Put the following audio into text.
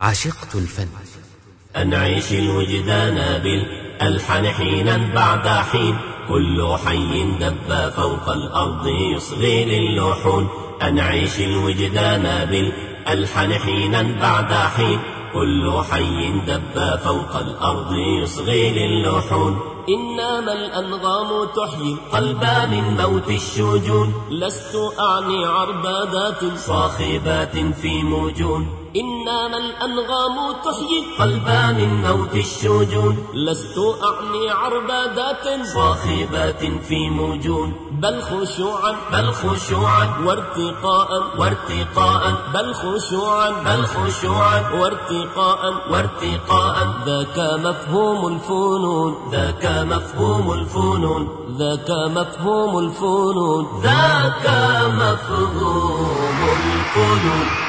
عشقت الفن. أن عيش الوجدان بالألحن حينا بعد حين. كل حي دب فوق الأرض يصغي للحون أن عيش الوجدان بالألحن حينا بعد حين. كل حي دب فوق الأرض يصغي للحون إنما الأنغام تحيي قلبا من موت الشجون. لست أعني عربادات. صاخبات في موجون. إنما الأنغام تحيي قلبا من موت الشجون لست أعني عربادات صاخبات في موجون بل خشوعا بل خشوعا وارتقاء وارتقاء بل خشوعا بل خشوعا وارتقاء وارتقاء ذاك مفهوم الفنون ذاك مفهوم الفنون ذاك مفهوم الفنون ذاك مفهوم الفنون